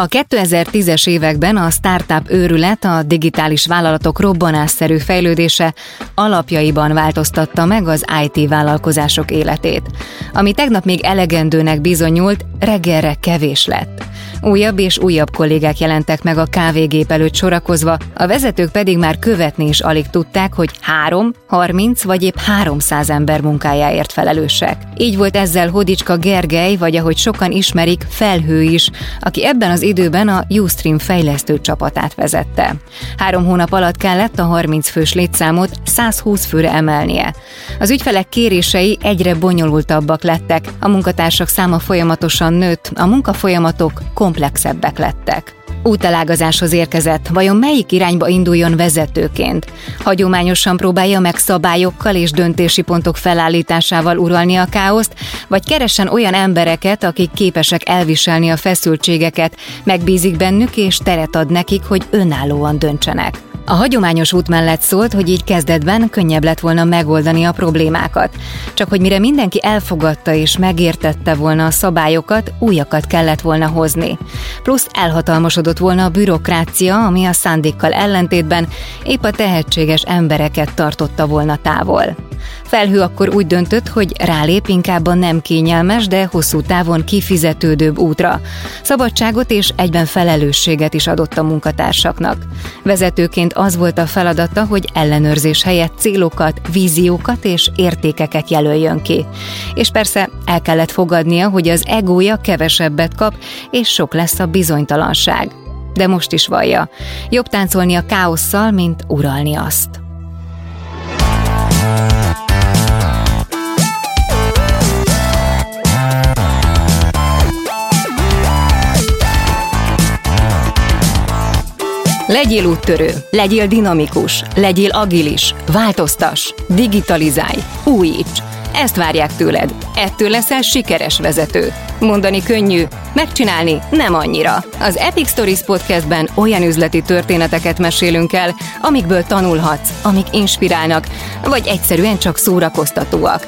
A 2010-es években a startup őrület, a digitális vállalatok robbanásszerű fejlődése alapjaiban változtatta meg az IT vállalkozások életét. Ami tegnap még elegendőnek bizonyult, reggelre kevés lett. Újabb és újabb kollégák jelentek meg a kávégép előtt sorakozva, a vezetők pedig már követni is alig tudták, hogy 3, 30 vagy épp 300 ember munkájáért felelősek. Így volt ezzel Hodicska Gergely, vagy ahogy sokan ismerik, Felhő is, aki ebben az időben a Ustream fejlesztő csapatát vezette. Három hónap alatt kellett a 30 fős létszámot 120 főre emelnie. Az ügyfelek kérései egyre bonyolultabbak lettek, a munkatársak száma folyamatosan nőtt, a munkafolyamatok komplexebbek lettek. Útelágazáshoz érkezett, vajon melyik irányba induljon vezetőként? Hagyományosan próbálja meg szabályokkal és döntési pontok felállításával uralni a káoszt, vagy keresen olyan embereket, akik képesek elviselni a feszültségeket, megbízik bennük és teret ad nekik, hogy önállóan döntsenek. A hagyományos út mellett szólt, hogy így kezdetben könnyebb lett volna megoldani a problémákat. Csak hogy mire mindenki elfogadta és megértette volna a szabályokat, újakat kellett volna hozni. Plusz elhatalmasodott volna a bürokrácia, ami a szándékkal ellentétben épp a tehetséges embereket tartotta volna távol. Felhő akkor úgy döntött, hogy rálép inkább a nem kényelmes, de hosszú távon kifizetődőbb útra. Szabadságot és egyben felelősséget is adott a munkatársaknak. Vezetőként az volt a feladata, hogy ellenőrzés helyett célokat, víziókat és értékeket jelöljön ki. És persze el kellett fogadnia, hogy az egója kevesebbet kap, és sok lesz a bizonytalanság. De most is vallja. Jobb táncolni a káosszal, mint uralni azt. Legyél úttörő, legyél dinamikus, legyél agilis, változtas, digitalizálj, újíts. Ezt várják tőled. Ettől leszel sikeres vezető. Mondani könnyű, megcsinálni nem annyira. Az Epic Stories podcastben olyan üzleti történeteket mesélünk el, amikből tanulhatsz, amik inspirálnak, vagy egyszerűen csak szórakoztatóak.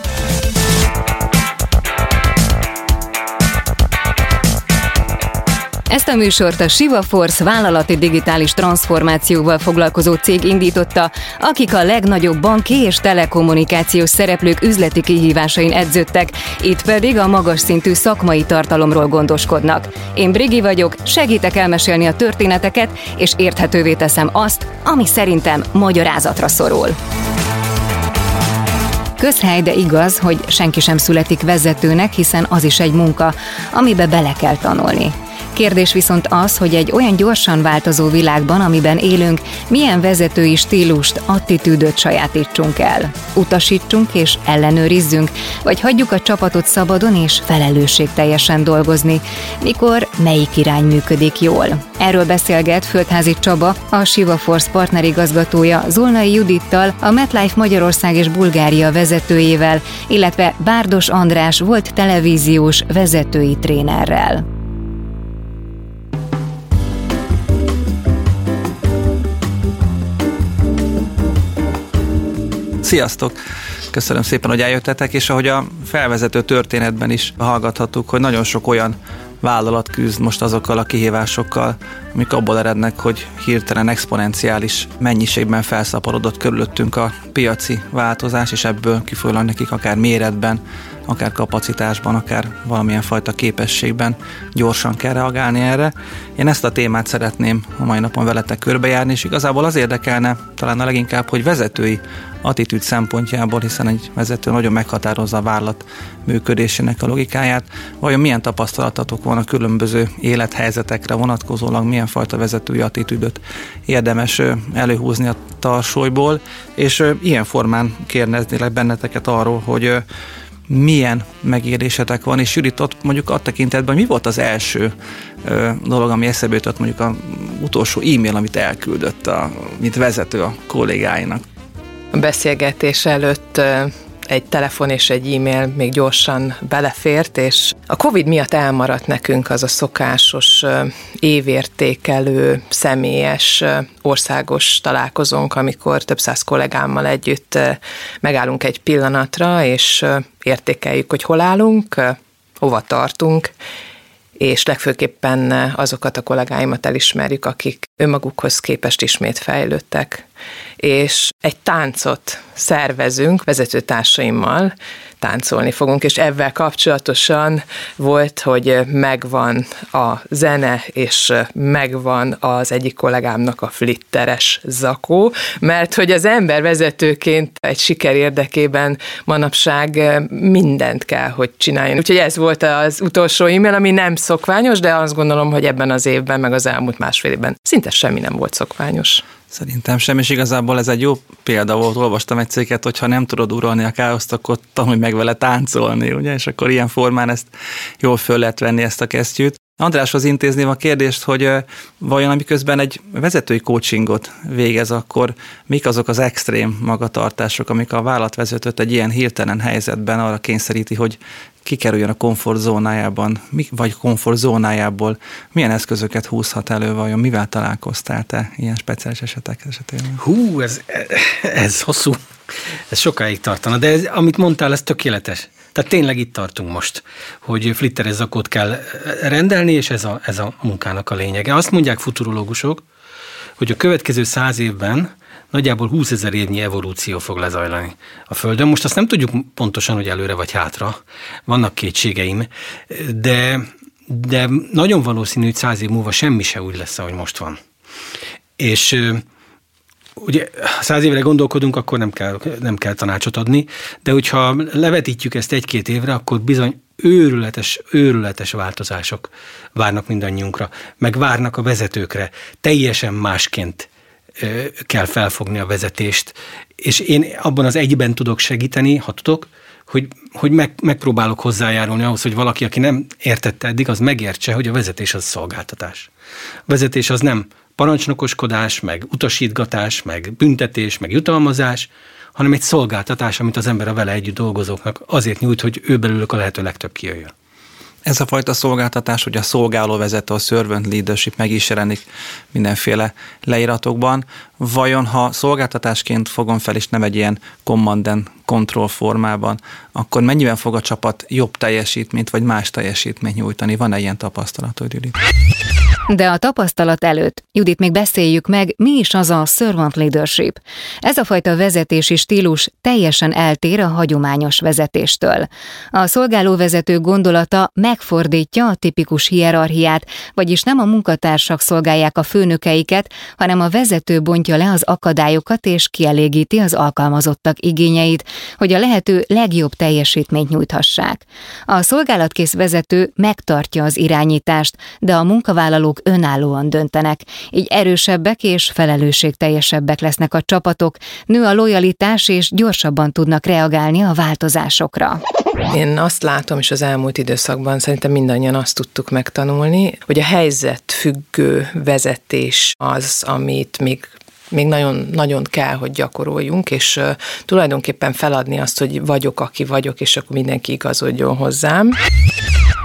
Ezt a műsort a Siva Force vállalati digitális transformációval foglalkozó cég indította, akik a legnagyobb banki és telekommunikációs szereplők üzleti kihívásain edződtek, itt pedig a magas szintű szakmai tartalomról gondoskodnak. Én Brigi vagyok, segítek elmesélni a történeteket, és érthetővé teszem azt, ami szerintem magyarázatra szorul. Közhely, de igaz, hogy senki sem születik vezetőnek, hiszen az is egy munka, amibe bele kell tanulni. Kérdés viszont az, hogy egy olyan gyorsan változó világban, amiben élünk, milyen vezetői stílust, attitűdöt sajátítsunk el. Utasítsunk és ellenőrizzünk, vagy hagyjuk a csapatot szabadon és felelősségteljesen dolgozni, mikor melyik irány működik jól. Erről beszélget Földházi Csaba, a Siva Force partnerigazgatója Zolnai Judittal, a MetLife Magyarország és Bulgária vezetőjével, illetve Bárdos András volt televíziós vezetői trénerrel. Sziasztok! Köszönöm szépen, hogy eljöttetek, és ahogy a felvezető történetben is hallgathattuk, hogy nagyon sok olyan vállalat küzd most azokkal a kihívásokkal, amik abból erednek, hogy hirtelen exponenciális mennyiségben felszaporodott körülöttünk a piaci változás, és ebből kifolyólag nekik akár méretben, akár kapacitásban, akár valamilyen fajta képességben gyorsan kell reagálni erre. Én ezt a témát szeretném a mai napon veletek körbejárni, és igazából az érdekelne talán a leginkább, hogy vezetői attitűd szempontjából, hiszen egy vezető nagyon meghatározza a vállalat működésének a logikáját. Vajon milyen tapasztalatatok van a különböző élethelyzetekre vonatkozólag, milyen fajta vezetői attitűdöt érdemes előhúzni a tarsolyból, és ilyen formán kérdeznélek benneteket arról, hogy milyen megérésetek van, és Judit, ott mondjuk a tekintetben mi volt az első ö, dolog, ami eszebe jutott, mondjuk a utolsó e-mail, amit elküldött, a, mint vezető a kollégáinak? A beszélgetés előtt egy telefon és egy e-mail még gyorsan belefért, és a Covid miatt elmaradt nekünk az a szokásos évértékelő, személyes, országos találkozónk, amikor több száz kollégámmal együtt megállunk egy pillanatra, és értékeljük, hogy hol állunk, hova tartunk, és legfőképpen azokat a kollégáimat elismerjük, akik önmagukhoz képest ismét fejlődtek. És egy táncot szervezünk vezetőtársaimmal, táncolni fogunk, és ebben kapcsolatosan volt, hogy megvan a zene, és megvan az egyik kollégámnak a flitteres zakó, mert hogy az ember vezetőként egy siker érdekében manapság mindent kell, hogy csináljon. Úgyhogy ez volt az utolsó e-mail, ami nem szokványos, de azt gondolom, hogy ebben az évben, meg az elmúlt másfél évben szinte semmi nem volt szokványos. Szerintem sem, és igazából ez egy jó példa volt. Olvastam egy cikket, hogy ha nem tudod uralni a káoszt, akkor tanulj meg vele táncolni, ugye? És akkor ilyen formán ezt jól föl lehet venni ezt a kesztyűt. Andráshoz intézném a kérdést, hogy vajon amiközben egy vezetői coachingot végez, akkor mik azok az extrém magatartások, amik a vállalatvezetőt egy ilyen hirtelen helyzetben arra kényszeríti, hogy kikerüljön a komfortzónájában, vagy komfortzónájából, milyen eszközöket húzhat elő, vajon mivel találkoztál te ilyen speciális esetek esetében? Hú, ez, ez hosszú, ez sokáig tartana, de ez, amit mondtál, ez tökéletes. Tehát tényleg itt tartunk most, hogy flitteres zakót kell rendelni, és ez a, ez a munkának a lényege. Azt mondják futurológusok, hogy a következő száz évben nagyjából 20 ezer évnyi evolúció fog lezajlani a Földön. Most azt nem tudjuk pontosan, hogy előre vagy hátra, vannak kétségeim, de, de nagyon valószínű, hogy száz év múlva semmi se úgy lesz, ahogy most van. És ugye száz évre gondolkodunk, akkor nem kell, nem kell tanácsot adni, de hogyha levetítjük ezt egy-két évre, akkor bizony őrületes, őrületes változások várnak mindannyiunkra, meg várnak a vezetőkre. Teljesen másként kell felfogni a vezetést, és én abban az egyben tudok segíteni, ha tudok, hogy, hogy meg, megpróbálok hozzájárulni ahhoz, hogy valaki, aki nem értette eddig, az megértse, hogy a vezetés az szolgáltatás. A vezetés az nem parancsnokoskodás, meg utasítgatás, meg büntetés, meg jutalmazás, hanem egy szolgáltatás, amit az ember a vele együtt dolgozóknak azért nyújt, hogy ő belőlük a lehető legtöbb kijöjjön. Ez a fajta szolgáltatás, hogy a szolgálóvezető, a servant leadership meg is jelenik mindenféle leíratokban. Vajon ha szolgáltatásként fogom fel, és nem egy ilyen command and control formában, akkor mennyiben fog a csapat jobb teljesítményt, vagy más teljesítményt nyújtani? Van-e ilyen tapasztalat, Judit? De a tapasztalat előtt, Judit, még beszéljük meg, mi is az a servant leadership. Ez a fajta vezetési stílus teljesen eltér a hagyományos vezetéstől. A szolgálóvezető gondolata megfordítja a tipikus hierarchiát, vagyis nem a munkatársak szolgálják a főnökeiket, hanem a vezető bontja le az akadályokat és kielégíti az alkalmazottak igényeit, hogy a lehető legjobb teljesítményt nyújthassák. A szolgálatkész vezető megtartja az irányítást, de a munkavállalók önállóan döntenek, így erősebbek és felelősségteljesebbek lesznek a csapatok, nő a lojalitás és gyorsabban tudnak reagálni a változásokra. Én azt látom, és az elmúlt időszakban szerintem mindannyian azt tudtuk megtanulni, hogy a helyzet függő vezetés az, amit még még nagyon, nagyon kell, hogy gyakoroljunk, és uh, tulajdonképpen feladni azt, hogy vagyok, aki vagyok, és akkor mindenki igazodjon hozzám.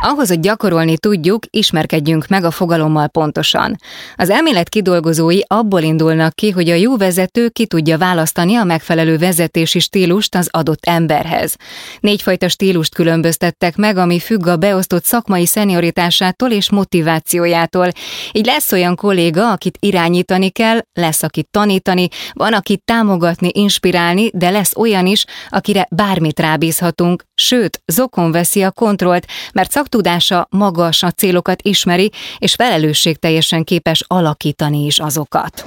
Ahhoz, hogy gyakorolni tudjuk, ismerkedjünk meg a fogalommal pontosan. Az elmélet kidolgozói abból indulnak ki, hogy a jó vezető ki tudja választani a megfelelő vezetési stílust az adott emberhez. Négyfajta stílust különböztettek meg, ami függ a beosztott szakmai szenioritásától és motivációjától. Így lesz olyan kolléga, akit irányítani kell, lesz, akit tanítani, van, akit támogatni, inspirálni, de lesz olyan is, akire bármit rábízhatunk, sőt, zokon veszi a kontrollt, mert szaktudása magas, a célokat ismeri, és felelősségteljesen képes alakítani is azokat.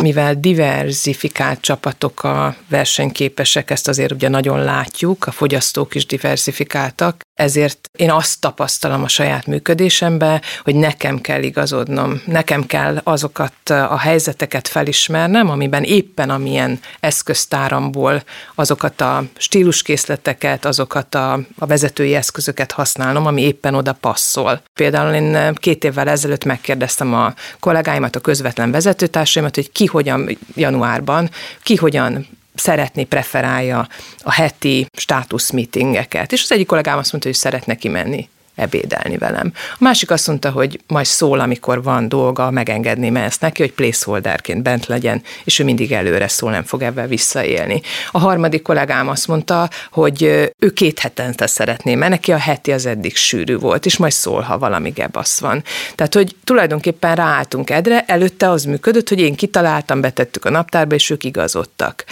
Mivel diversifikált csapatok a versenyképesek, ezt azért ugye nagyon látjuk, a fogyasztók is diversifikáltak, ezért én azt tapasztalom a saját működésembe, hogy nekem kell igazodnom, nekem kell azokat a helyzeteket felismernem, amiben éppen amilyen eszköztáramból azokat a stíluskészleteket, azokat a, a vezetői eszközöket használnom, ami éppen oda passzol. Például én két évvel ezelőtt megkérdeztem a kollégáimat, a közvetlen vezetőtársaimat, hogy ki hogyan januárban, ki hogyan szeretné, preferálja a heti státusz meetingeket. És az egyik kollégám azt mondta, hogy szeretne kimenni ebédelni velem. A másik azt mondta, hogy majd szól, amikor van dolga, megengedném ezt neki, hogy placeholderként bent legyen, és ő mindig előre szól, nem fog ebben visszaélni. A harmadik kollégám azt mondta, hogy ő két hetente szeretné, mert neki a heti az eddig sűrű volt, és majd szól, ha valami gebasz van. Tehát, hogy tulajdonképpen ráálltunk edre, előtte az működött, hogy én kitaláltam, betettük a naptárba, és ők igazodtak.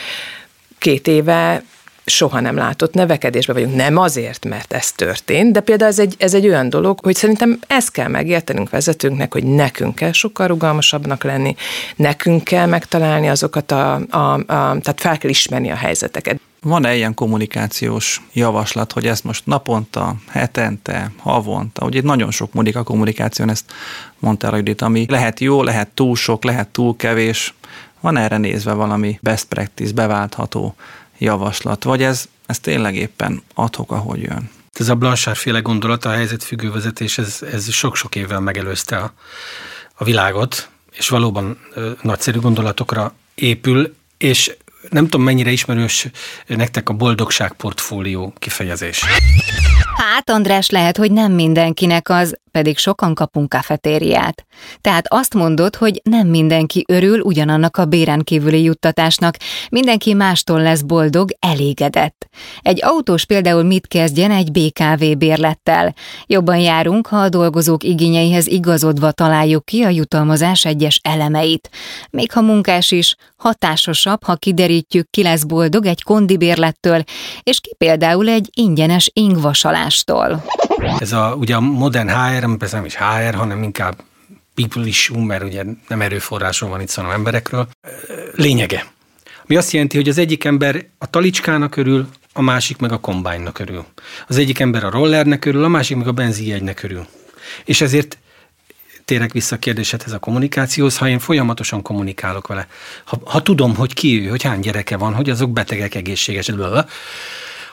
Két éve soha nem látott nevekedésbe vagyunk. Nem azért, mert ez történt, de például ez egy, ez egy olyan dolog, hogy szerintem ezt kell megértenünk vezetőnknek, hogy nekünk kell sokkal rugalmasabbnak lenni, nekünk kell megtalálni azokat a, a, a tehát fel kell ismerni a helyzeteket. Van-e ilyen kommunikációs javaslat, hogy ezt most naponta, hetente, havonta, ugye nagyon sok múlik a kommunikáción, ezt mondta a Judit, ami lehet jó, lehet túl sok, lehet túl kevés. Van erre nézve valami best practice, beváltható javaslat, vagy ez, ez tényleg éppen adhok, ahogy jön? Ez a Blanchard féle gondolat, a helyzetfüggő vezetés, ez, ez sok-sok évvel megelőzte a, a világot, és valóban ö, nagyszerű gondolatokra épül, és nem tudom, mennyire ismerős nektek a boldogság portfólió kifejezés. Hát, András, lehet, hogy nem mindenkinek az, pedig sokan kapunk kafetériát. Tehát azt mondod, hogy nem mindenki örül ugyanannak a béren kívüli juttatásnak, mindenki mástól lesz boldog, elégedett. Egy autós például mit kezdjen egy BKV bérlettel? Jobban járunk, ha a dolgozók igényeihez igazodva találjuk ki a jutalmazás egyes elemeit. Még ha munkás is, hatásosabb, ha kiderítjük, ki lesz boldog egy kondibérlettől, és ki például egy ingyenes ingvasalástól. Ez a, ugye a modern HR, persze nem is HR, hanem inkább people issue, mert ugye nem erőforrásról van itt szó, hanem emberekről, lényege. Mi azt jelenti, hogy az egyik ember a talicskának örül, a másik meg a kombánynak örül. Az egyik ember a rollernek örül, a másik meg a benzinjegynek örül. És ezért térek vissza a kérdésedhez a kommunikációhoz, ha én folyamatosan kommunikálok vele, ha, ha tudom, hogy ki ő, hogy hány gyereke van, hogy azok betegek, egészségesek,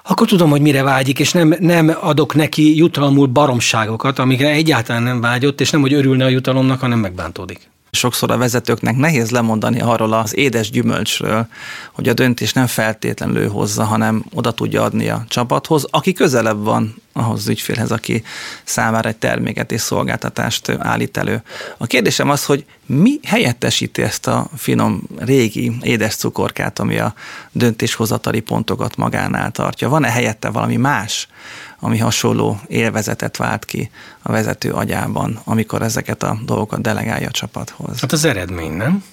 akkor tudom, hogy mire vágyik, és nem, nem adok neki jutalmul baromságokat, amikre egyáltalán nem vágyott, és nem, hogy örülne a jutalomnak, hanem megbántódik. Sokszor a vezetőknek nehéz lemondani arról az édes gyümölcsről, hogy a döntés nem feltétlenül hozza, hanem oda tudja adni a csapathoz, aki közelebb van ahhoz az ügyfélhez, aki számára egy terméket és szolgáltatást állít elő. A kérdésem az, hogy mi helyettesíti ezt a finom, régi, édes cukorkát, ami a döntéshozatali pontokat magánál tartja? Van-e helyette valami más, ami hasonló élvezetet vált ki a vezető agyában, amikor ezeket a dolgokat delegálja a csapathoz? Hát az eredmény, nem?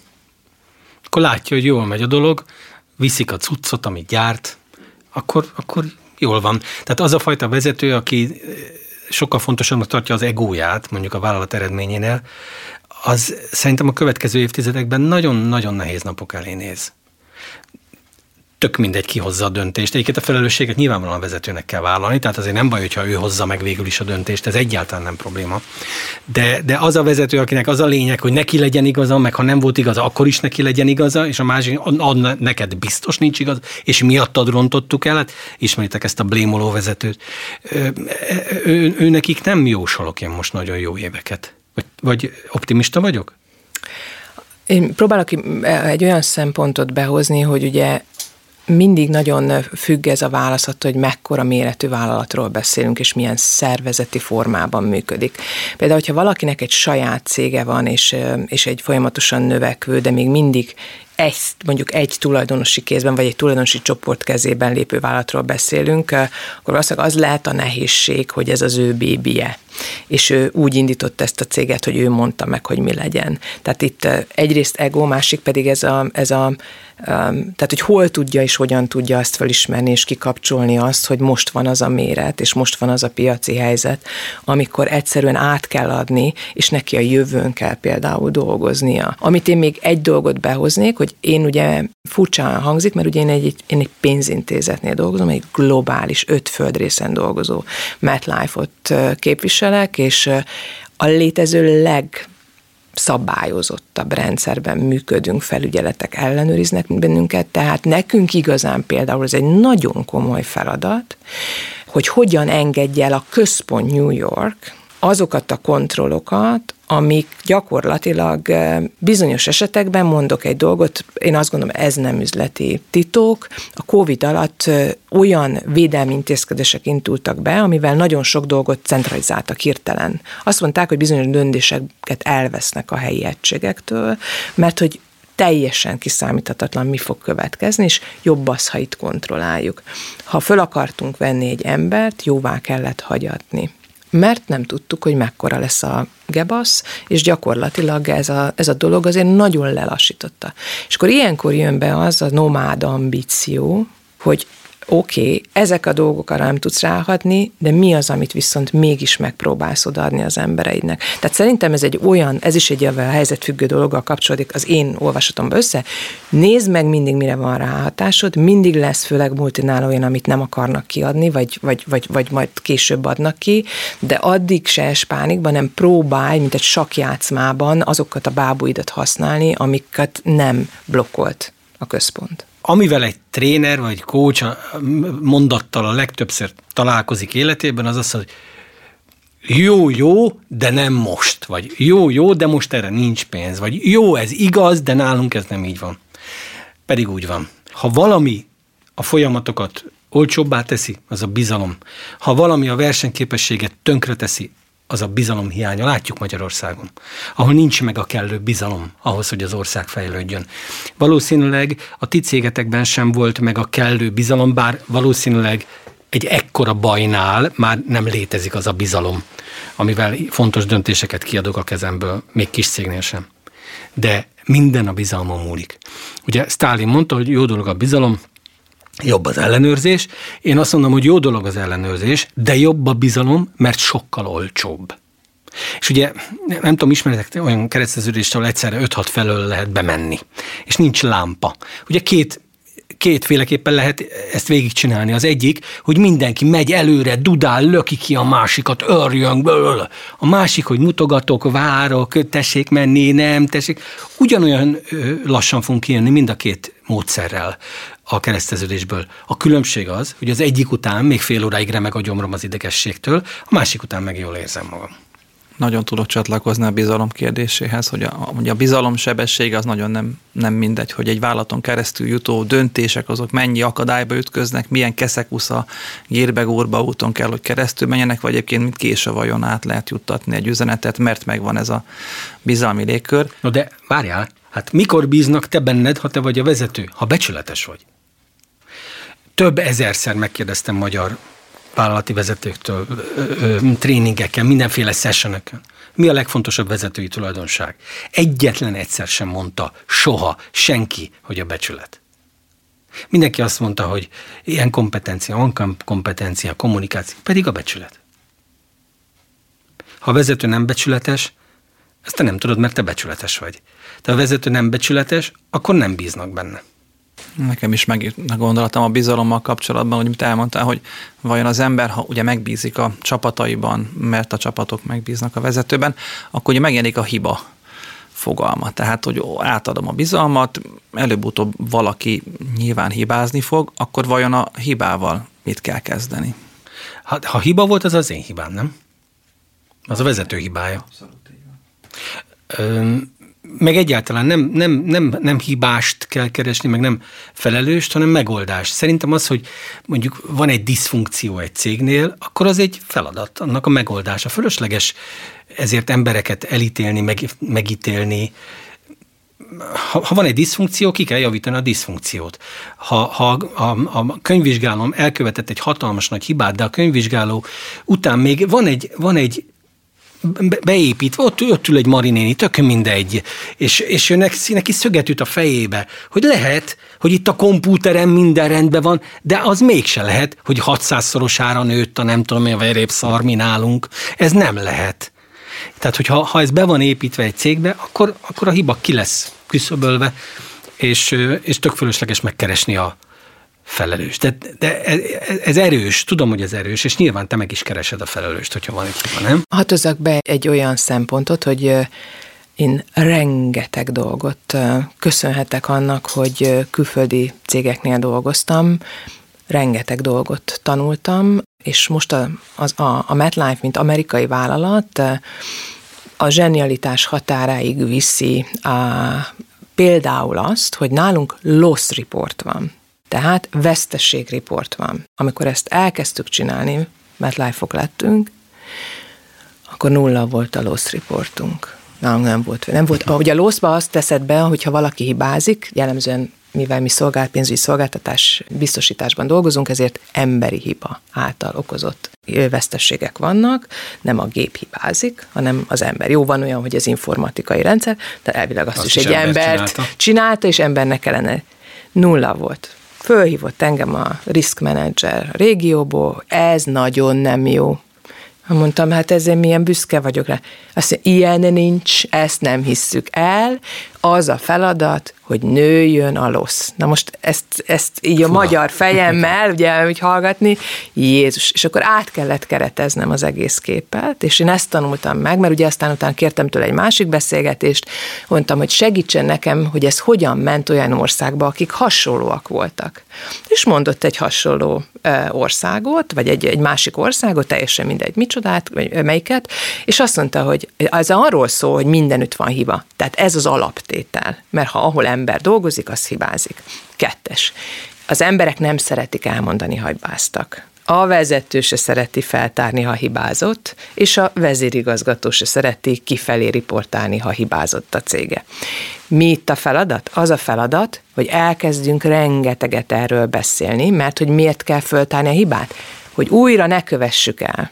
Akkor látja, hogy jól megy a dolog, viszik a cuccot, amit gyárt, akkor, akkor jól van. Tehát az a fajta vezető, aki sokkal fontosabbnak tartja az egóját, mondjuk a vállalat eredményénél, az szerintem a következő évtizedekben nagyon-nagyon nehéz napok elé néz tök mindegy, ki hozza a döntést. Egyébként a felelősséget nyilvánvalóan a vezetőnek kell vállalni, tehát azért nem baj, hogyha ő hozza meg végül is a döntést, ez egyáltalán nem probléma. De, de az a vezető, akinek az a lényeg, hogy neki legyen igaza, meg ha nem volt igaza, akkor is neki legyen igaza, és a másik, ad, neked biztos nincs igaz, és miattad rontottuk el, hát ismeritek ezt a blémoló vezetőt. Ő, ő, ő, nekik nem jósolok én most nagyon jó éveket. Vagy, vagy optimista vagyok? Én próbálok egy olyan szempontot behozni, hogy ugye mindig nagyon függ ez a válasz attól, hogy mekkora méretű vállalatról beszélünk, és milyen szervezeti formában működik. Például, hogyha valakinek egy saját cége van, és, és egy folyamatosan növekvő, de még mindig egy, mondjuk egy tulajdonosi kézben, vagy egy tulajdonosi csoport kezében lépő vállalatról beszélünk, akkor valószínűleg az lehet a nehézség, hogy ez az ő bébie. És ő úgy indított ezt a céget, hogy ő mondta meg, hogy mi legyen. Tehát itt egyrészt ego, másik pedig ez a, ez a tehát, hogy hol tudja és hogyan tudja azt felismerni és kikapcsolni azt, hogy most van az a méret, és most van az a piaci helyzet, amikor egyszerűen át kell adni, és neki a jövőn kell például dolgoznia. Amit én még egy dolgot behoznék, hogy én ugye furcsán hangzik, mert ugye én egy, én egy pénzintézetnél dolgozom, egy globális, öt földrészen dolgozó MetLife-ot képviselek, és a létező leg szabályozottabb rendszerben működünk, felügyeletek ellenőriznek bennünket, tehát nekünk igazán például ez egy nagyon komoly feladat, hogy hogyan engedje el a központ New York azokat a kontrollokat, amik gyakorlatilag bizonyos esetekben mondok egy dolgot, én azt gondolom, ez nem üzleti titok. A COVID alatt olyan védelmi intézkedések indultak be, amivel nagyon sok dolgot centralizáltak hirtelen. Azt mondták, hogy bizonyos döntéseket elvesznek a helyi egységektől, mert hogy teljesen kiszámíthatatlan mi fog következni, és jobb az, ha itt kontrolláljuk. Ha föl akartunk venni egy embert, jóvá kellett hagyatni mert nem tudtuk, hogy mekkora lesz a gebasz, és gyakorlatilag ez a, ez a dolog azért nagyon lelassította. És akkor ilyenkor jön be az a nomád ambíció, hogy oké, okay, ezek a dolgok arra nem tudsz ráhatni, de mi az, amit viszont mégis megpróbálsz odaadni az embereidnek. Tehát szerintem ez egy olyan, ez is egy a helyzetfüggő dologgal kapcsolódik az én olvasatomba össze. Nézd meg mindig, mire van ráhatásod, mindig lesz főleg multinál olyan, amit nem akarnak kiadni, vagy, vagy, vagy, vagy majd később adnak ki, de addig se es pánikban, nem próbálj, mint egy sakjátszmában azokat a bábúidat használni, amiket nem blokkolt a központ amivel egy tréner vagy kócs mondattal a legtöbbször találkozik életében, az az, hogy jó, jó, de nem most, vagy jó, jó, de most erre nincs pénz, vagy jó, ez igaz, de nálunk ez nem így van. Pedig úgy van. Ha valami a folyamatokat olcsóbbá teszi, az a bizalom. Ha valami a versenyképességet tönkre teszi, az a bizalom hiánya. Látjuk Magyarországon, ahol nincs meg a kellő bizalom ahhoz, hogy az ország fejlődjön. Valószínűleg a ti cégetekben sem volt meg a kellő bizalom, bár valószínűleg egy ekkora bajnál már nem létezik az a bizalom, amivel fontos döntéseket kiadok a kezemből, még kis cégnél sem. De minden a bizalmon múlik. Ugye Stalin mondta, hogy jó dolog a bizalom, jobb az ellenőrzés. Én azt mondom, hogy jó dolog az ellenőrzés, de jobb a bizalom, mert sokkal olcsóbb. És ugye nem tudom, ismeretek olyan kereszteződést, ahol egyszerre 5-6 felől lehet bemenni, és nincs lámpa. Ugye két kétféleképpen lehet ezt végigcsinálni. Az egyik, hogy mindenki megy előre, dudál, löki ki a másikat, örjön, ből. A másik, hogy mutogatok, várok, tessék menni, nem, tessék. Ugyanolyan lassan fogunk kijönni mind a két módszerrel a kereszteződésből. A különbség az, hogy az egyik után még fél óráig remeg a gyomrom az idegességtől, a másik után meg jól érzem magam. Nagyon tudok csatlakozni a bizalom kérdéséhez, hogy a, hogy a bizalom sebessége az nagyon nem, nem mindegy, hogy egy vállalaton keresztül jutó döntések azok mennyi akadályba ütköznek, milyen keszekusza, gérbegórba úton kell, hogy keresztül menjenek, vagy egyébként mint késő vajon át lehet juttatni egy üzenetet, mert megvan ez a bizalmi légkör. No de várjál, hát mikor bíznak te benned, ha te vagy a vezető, ha becsületes vagy? Több ezerszer megkérdeztem magyar vállalati vezetőktől, tréningeken, mindenféle sessioneken. Mi a legfontosabb vezetői tulajdonság? Egyetlen egyszer sem mondta soha senki, hogy a becsület. Mindenki azt mondta, hogy ilyen kompetencia, van kompetencia, kommunikáció, pedig a becsület. Ha a vezető nem becsületes, ezt te nem tudod, mert te becsületes vagy. De ha a vezető nem becsületes, akkor nem bíznak benne. Nekem is meg gondolatom a bizalommal kapcsolatban, hogy mit elmondtál, hogy vajon az ember, ha ugye megbízik a csapataiban, mert a csapatok megbíznak a vezetőben, akkor ugye megjelenik a hiba fogalma. Tehát, hogy átadom a bizalmat, előbb-utóbb valaki nyilván hibázni fog, akkor vajon a hibával mit kell kezdeni? Ha, ha hiba volt, az az én hibám, nem? Az a vezető hibája. Abszolút. Ön, meg egyáltalán nem, nem, nem, nem hibást kell keresni, meg nem felelőst, hanem megoldást. Szerintem az, hogy mondjuk van egy diszfunkció egy cégnél, akkor az egy feladat, annak a megoldása. Fölösleges ezért embereket elítélni, meg, megítélni, ha, ha van egy diszfunkció, ki kell javítani a diszfunkciót. Ha, ha a, a könyvvizsgálom elkövetett egy hatalmas nagy hibát, de a könyvvizsgáló után még van egy, van egy beépítve, ott, ott ül egy marinéni, tök mindegy, és, és jönnek, neki szöget üt a fejébe, hogy lehet, hogy itt a kompúterem minden rendben van, de az mégse lehet, hogy 600-szorosára nőtt a nem tudom mi a verépszarmi nálunk. Ez nem lehet. Tehát, hogyha ha ez be van építve egy cégbe, akkor, akkor a hiba ki lesz küszöbölve, és, és tök fölösleges megkeresni a, felelős. De, de ez, erős, tudom, hogy ez erős, és nyilván te meg is keresed a felelőst, hogyha van egy hiba, nem? Hatozak be egy olyan szempontot, hogy én rengeteg dolgot köszönhetek annak, hogy külföldi cégeknél dolgoztam, rengeteg dolgot tanultam, és most a, az, a, a MetLife, mint amerikai vállalat, a zsenialitás határáig viszi a, például azt, hogy nálunk loss report van. Tehát vesztességriport van. Amikor ezt elkezdtük csinálni, mert life lettünk, akkor nulla volt a loss reportunk. Nálunk nem volt. Nem volt. Ugye a lossba azt teszed be, hogyha valaki hibázik, jellemzően mivel mi szolgált, pénzügyi szolgáltatás biztosításban dolgozunk, ezért emberi hiba által okozott vesztességek vannak, nem a gép hibázik, hanem az ember. Jó, van olyan, hogy az informatikai rendszer, de elvileg azt, azt is, is egy embert csinálta. csinálta, és embernek kellene. Nulla volt. Fölhívott engem a risk manager régióból, ez nagyon nem jó. Mondtam, hát ezért milyen büszke vagyok rá. Azt mondja, ilyen nincs, ezt nem hisszük el, az a feladat, hogy nőjön a losz. Na most ezt, ezt így a magyar fejemmel, ugye, úgy hallgatni, Jézus, és akkor át kellett kereteznem az egész képet, és én ezt tanultam meg, mert ugye aztán utána kértem tőle egy másik beszélgetést, mondtam, hogy segítsen nekem, hogy ez hogyan ment olyan országba, akik hasonlóak voltak. És mondott egy hasonló országot, vagy egy, egy másik országot, teljesen mindegy micsodát, vagy melyiket, és azt mondta, hogy ez arról szól, hogy mindenütt van hiba. Tehát ez az alaptétel, mert ha ahol ember dolgozik, az hibázik. Kettes. Az emberek nem szeretik elmondani, ha hibáztak. A vezető se szereti feltárni, ha hibázott, és a vezérigazgató se szereti kifelé riportálni, ha hibázott a cége. Mi itt a feladat? Az a feladat, hogy elkezdjünk rengeteget erről beszélni, mert hogy miért kell föltárni a hibát? Hogy újra ne kövessük el.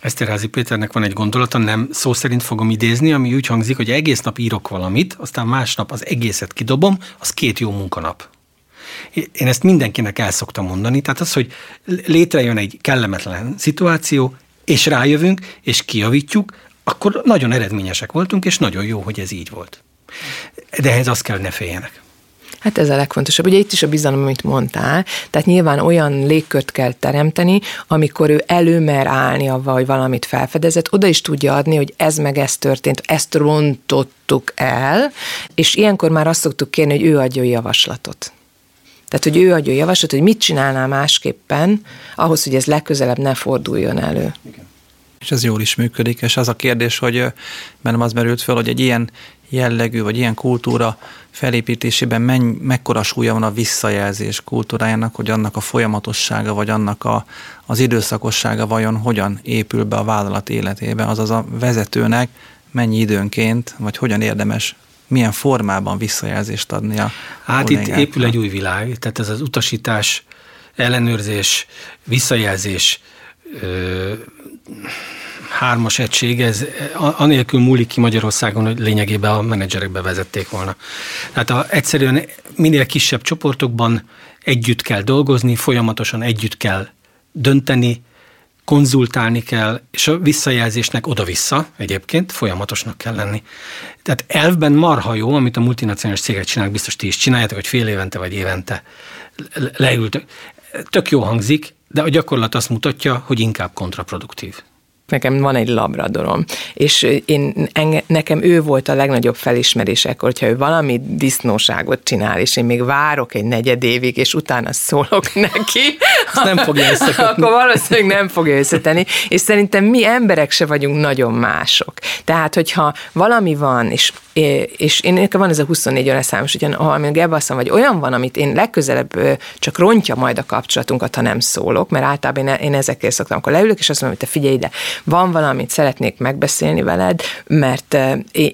Eszterházi Péternek van egy gondolata, nem szó szerint fogom idézni, ami úgy hangzik, hogy egész nap írok valamit, aztán másnap az egészet kidobom, az két jó munkanap. Én ezt mindenkinek el szoktam mondani, tehát az, hogy létrejön egy kellemetlen szituáció, és rájövünk, és kijavítjuk, akkor nagyon eredményesek voltunk, és nagyon jó, hogy ez így volt. De ehhez azt kell, ne féljenek. Hát ez a legfontosabb. Ugye itt is a bizalom, amit mondtál, tehát nyilván olyan légkört kell teremteni, amikor ő előmer állni avval, hogy valamit felfedezett, oda is tudja adni, hogy ez meg ez történt, ezt rontottuk el, és ilyenkor már azt szoktuk kérni, hogy ő adja a javaslatot. Tehát, hogy ő adja a javaslatot, hogy mit csinálná másképpen, ahhoz, hogy ez legközelebb ne forduljon elő. Igen. És ez jól is működik, és az a kérdés, hogy bennem az merült föl, hogy egy ilyen jellegű, vagy ilyen kultúra felépítésében menny, mekkora súlya van a visszajelzés kultúrájának, hogy annak a folyamatossága, vagy annak a, az időszakossága vajon hogyan épül be a vállalat életébe, azaz a vezetőnek mennyi időnként, vagy hogyan érdemes milyen formában visszajelzést adni a Hát itt épül egy új világ, tehát ez az utasítás, ellenőrzés, visszajelzés, ö, hármas egység, ez anélkül múlik ki Magyarországon, hogy lényegében a menedzserekbe vezették volna. Tehát a, egyszerűen minél kisebb csoportokban együtt kell dolgozni, folyamatosan együtt kell dönteni, konzultálni kell, és a visszajelzésnek oda-vissza egyébként folyamatosnak kell lenni. Tehát elvben marha jó, amit a multinacionális cégek csinálnak, biztos ti is csináljátok, hogy fél évente vagy évente leültök. Tök jó hangzik, de a gyakorlat azt mutatja, hogy inkább kontraproduktív nekem van egy labradorom, és én, enge, nekem ő volt a legnagyobb felismerés akkor, hogyha ő valami disznóságot csinál, és én még várok egy negyed évig, és utána szólok neki, Azt nem fogja összekötni. akkor valószínűleg nem fogja összetenni, és szerintem mi emberek se vagyunk nagyon mások. Tehát, hogyha valami van, és és én nekem van ez a 24 óra számos, hogy ha még ebben vagy olyan van, amit én legközelebb csak rontja majd a kapcsolatunkat, ha nem szólok, mert általában én, én ezekkel szoktam, akkor leülök, és azt mondom, hogy te figyelj ide, van valamit szeretnék megbeszélni veled, mert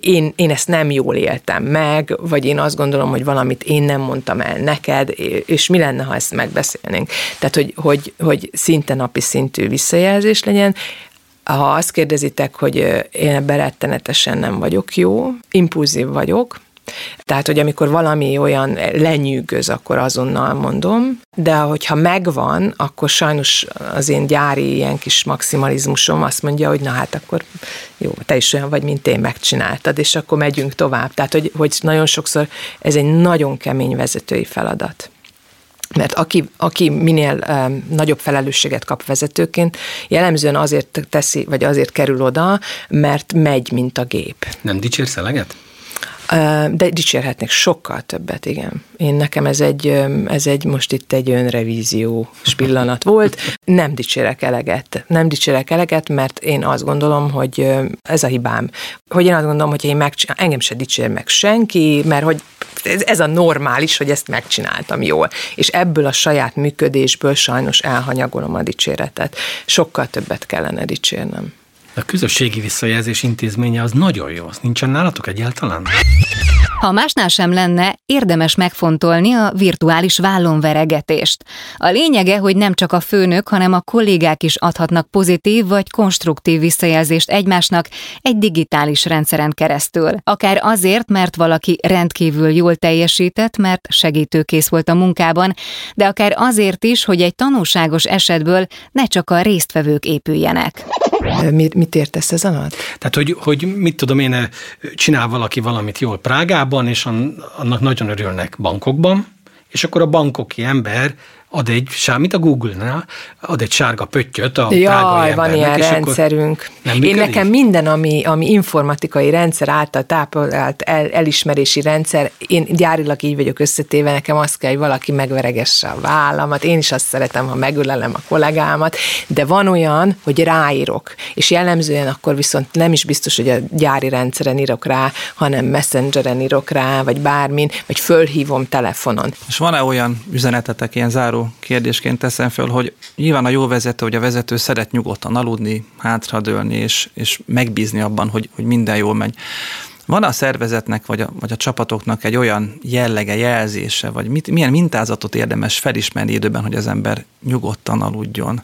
én, én ezt nem jól éltem meg, vagy én azt gondolom, hogy valamit én nem mondtam el neked, és mi lenne, ha ezt megbeszélnénk. Tehát, hogy, hogy, hogy szinte napi szintű visszajelzés legyen, ha azt kérdezitek, hogy én ebben rettenetesen nem vagyok jó, impulzív vagyok, tehát, hogy amikor valami olyan lenyűgöz, akkor azonnal mondom, de hogyha megvan, akkor sajnos az én gyári ilyen kis maximalizmusom azt mondja, hogy na hát akkor jó, te is olyan vagy, mint én megcsináltad, és akkor megyünk tovább. Tehát, hogy, hogy nagyon sokszor ez egy nagyon kemény vezetői feladat mert aki, aki minél um, nagyobb felelősséget kap vezetőként, jellemzően azért teszi, vagy azért kerül oda, mert megy, mint a gép. Nem dicsérsz eleget? De dicsérhetnék sokkal többet, igen. Én nekem ez egy, ez egy most itt egy önrevízió pillanat volt. Nem dicsérek eleget. Nem dicsérek eleget, mert én azt gondolom, hogy ez a hibám. Hogy én azt gondolom, hogy én megcsinálom, engem se dicsér meg senki, mert hogy ez, ez a normális, hogy ezt megcsináltam jól. És ebből a saját működésből sajnos elhanyagolom a dicséretet. Sokkal többet kellene dicsérnem. A közösségi visszajelzés intézménye az nagyon jó. Az nincsen nálatok egyáltalán? Ha másnál sem lenne, érdemes megfontolni a virtuális vállonveregetést. A lényege, hogy nem csak a főnök, hanem a kollégák is adhatnak pozitív vagy konstruktív visszajelzést egymásnak egy digitális rendszeren keresztül. Akár azért, mert valaki rendkívül jól teljesített, mert segítőkész volt a munkában, de akár azért is, hogy egy tanulságos esetből ne csak a résztvevők épüljenek. Mit, mit értesz ez alatt? Tehát, hogy, hogy mit tudom én, csinál valaki valamit jól Prágában, és annak nagyon örülnek bankokban, és akkor a bankoki ember ad egy, mint a Google-nál, ad egy sárga pöttyöt a Jaj, van ilyen rendszerünk. Nem Én nekem minden, ami, ami informatikai rendszer által táplált el, elismerési rendszer, én gyárilag így vagyok összetéve, nekem azt kell, hogy valaki megveregesse a vállamat, én is azt szeretem, ha megölelem a kollégámat, de van olyan, hogy ráírok, és jellemzően akkor viszont nem is biztos, hogy a gyári rendszeren írok rá, hanem messengeren írok rá, vagy bármin, vagy fölhívom telefonon. És van-e olyan üzenetetek, ilyen záró kérdésként teszem föl, hogy nyilván a jó vezető, hogy a vezető szeret nyugodtan aludni, hátradőlni, és, és megbízni abban, hogy, hogy minden jól megy. Van a szervezetnek, vagy a, vagy a csapatoknak egy olyan jellege, jelzése, vagy mit, milyen mintázatot érdemes felismerni időben, hogy az ember nyugodtan aludjon?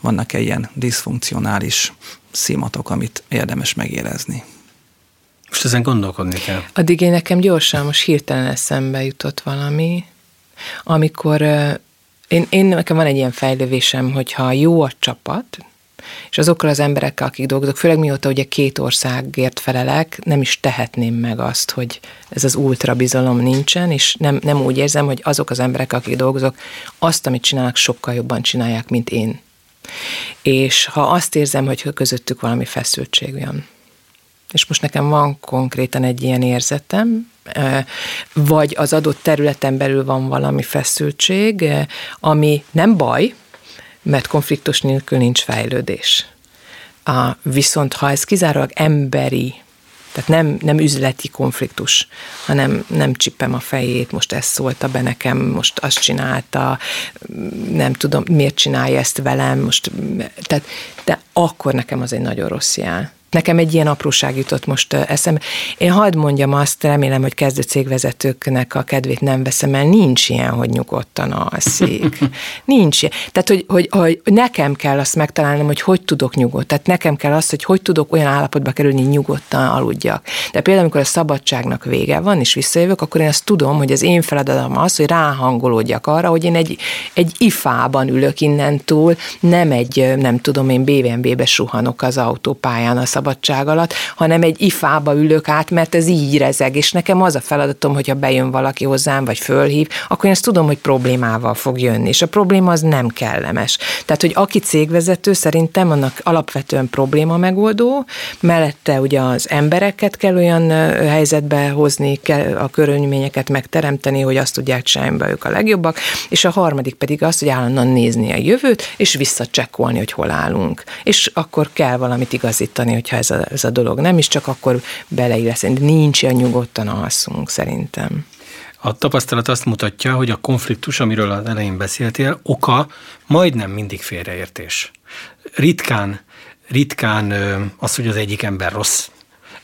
Vannak-e ilyen diszfunkcionális szimatok, amit érdemes megérezni? Most ezen gondolkodni kell. Addig én nekem gyorsan most hirtelen eszembe jutott valami, amikor én, én nekem van egy ilyen fejlővésem, hogyha jó a csapat, és azokkal az emberekkel, akik dolgozok, főleg mióta ugye két országért felelek, nem is tehetném meg azt, hogy ez az ultra bizalom nincsen, és nem, nem úgy érzem, hogy azok az emberek, akik dolgozok, azt, amit csinálnak, sokkal jobban csinálják, mint én. És ha azt érzem, hogy közöttük valami feszültség van, és most nekem van konkrétan egy ilyen érzetem, vagy az adott területen belül van valami feszültség, ami nem baj, mert konfliktus nélkül nincs fejlődés. Viszont ha ez kizárólag emberi, tehát nem, nem üzleti konfliktus, hanem nem csipem a fejét, most ezt szólta be nekem, most azt csinálta, nem tudom, miért csinálja ezt velem, most, tehát, de akkor nekem az egy nagyon rossz jel. Nekem egy ilyen apróság jutott most eszembe. Én hadd mondjam azt, remélem, hogy kezdő cégvezetőknek a kedvét nem veszem el, nincs ilyen, hogy nyugodtan alszik. Nincs ilyen. Tehát, hogy, hogy, hogy nekem kell azt megtalálnom, hogy hogy tudok nyugodt. Tehát nekem kell azt, hogy hogy tudok olyan állapotba kerülni, hogy nyugodtan aludjak. De például, amikor a szabadságnak vége van, és visszajövök, akkor én azt tudom, hogy az én feladatom az, hogy ráhangolódjak arra, hogy én egy, egy ifában ülök innentúl, nem egy, nem tudom, én BMW-be suhanok az autópályán a szabadság alatt, hanem egy ifába ülök át, mert ez így rezeg, és nekem az a feladatom, hogyha bejön valaki hozzám, vagy fölhív, akkor én ezt tudom, hogy problémával fog jönni, és a probléma az nem kellemes. Tehát, hogy aki cégvezető, szerintem annak alapvetően probléma megoldó, mellette ugye az embereket kell olyan helyzetbe hozni, kell a körülményeket megteremteni, hogy azt tudják csinálni ők a legjobbak, és a harmadik pedig az, hogy állandóan nézni a jövőt, és visszacsekkolni, hogy hol állunk. És akkor kell valamit igazítani, hogy hogyha ez a, ez a dolog nem is csak akkor beleillesz. Nincs ilyen nyugodtan alszunk szerintem. A tapasztalat azt mutatja, hogy a konfliktus, amiről az elején beszéltél, oka majdnem mindig félreértés. Ritkán, ritkán az, hogy az egyik ember rossz,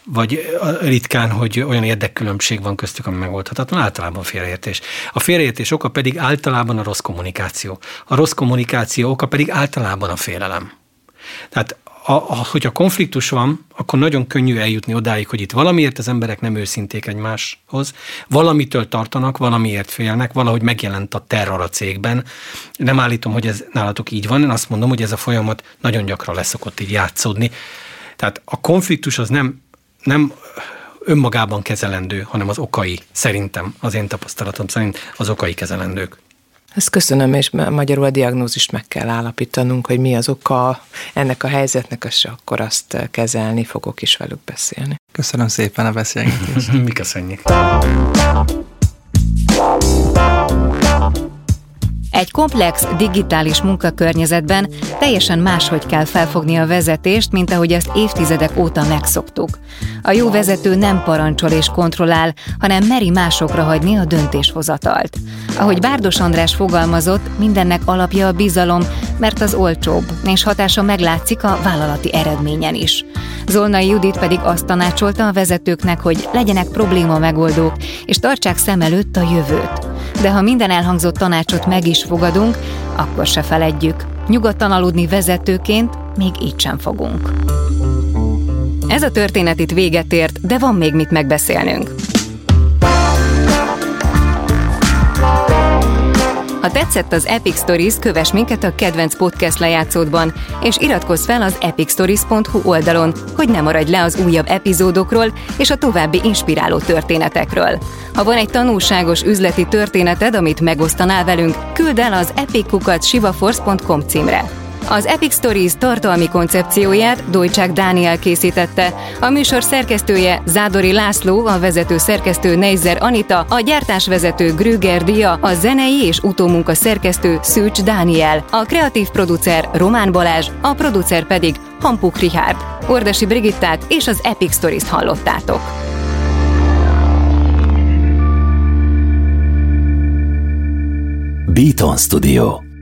vagy ritkán, hogy olyan érdekkülönbség van köztük, ami megoldhatatlan, általában félreértés. A félreértés oka pedig általában a rossz kommunikáció. A rossz kommunikáció oka pedig általában a félelem. Tehát a, a, hogyha konfliktus van, akkor nagyon könnyű eljutni odáig, hogy itt valamiért az emberek nem őszinték egymáshoz, valamitől tartanak, valamiért félnek, valahogy megjelent a terror a cégben. Nem állítom, hogy ez nálatok így van, én azt mondom, hogy ez a folyamat nagyon gyakran leszokott így játszódni. Tehát a konfliktus az nem, nem önmagában kezelendő, hanem az okai, szerintem, az én tapasztalatom szerint az okai kezelendők. Ezt köszönöm, és magyarul a diagnózist meg kell állapítanunk, hogy mi az oka ennek a helyzetnek, és akkor azt kezelni fogok is velük beszélni. Köszönöm szépen a beszélgetést. Mi köszönjük. Komplex digitális munkakörnyezetben teljesen máshogy kell felfogni a vezetést, mint ahogy ezt évtizedek óta megszoktuk. A jó vezető nem parancsol és kontrollál, hanem meri másokra hagyni a döntéshozatalt. Ahogy Bárdos András fogalmazott, mindennek alapja a bizalom, mert az olcsóbb, és hatása meglátszik a vállalati eredményen is. Zolnai Judit pedig azt tanácsolta a vezetőknek, hogy legyenek probléma megoldók, és tartsák szem előtt a jövőt. De ha minden elhangzott tanácsot meg is fogadunk, akkor se feledjük. Nyugodtan aludni vezetőként még így sem fogunk. Ez a történet itt véget ért, de van még mit megbeszélnünk. Ha tetszett az Epic Stories, kövess minket a kedvenc podcast lejátszódban, és iratkozz fel az epicstories.hu oldalon, hogy ne maradj le az újabb epizódokról és a további inspiráló történetekről. Ha van egy tanulságos üzleti történeted, amit megosztanál velünk, küld el az epickukat.sivaforce.com címre. Az Epic Stories tartalmi koncepcióját Dojcsák Dániel készítette. A műsor szerkesztője Zádori László, a vezető szerkesztő Neizer Anita, a gyártásvezető Grüger Dia, a zenei és utómunka szerkesztő Szűcs Dániel, a kreatív producer Román Balázs, a producer pedig Hampuk Richard. Ordasi Brigittát és az Epic Stories-t hallottátok. Beaton Studio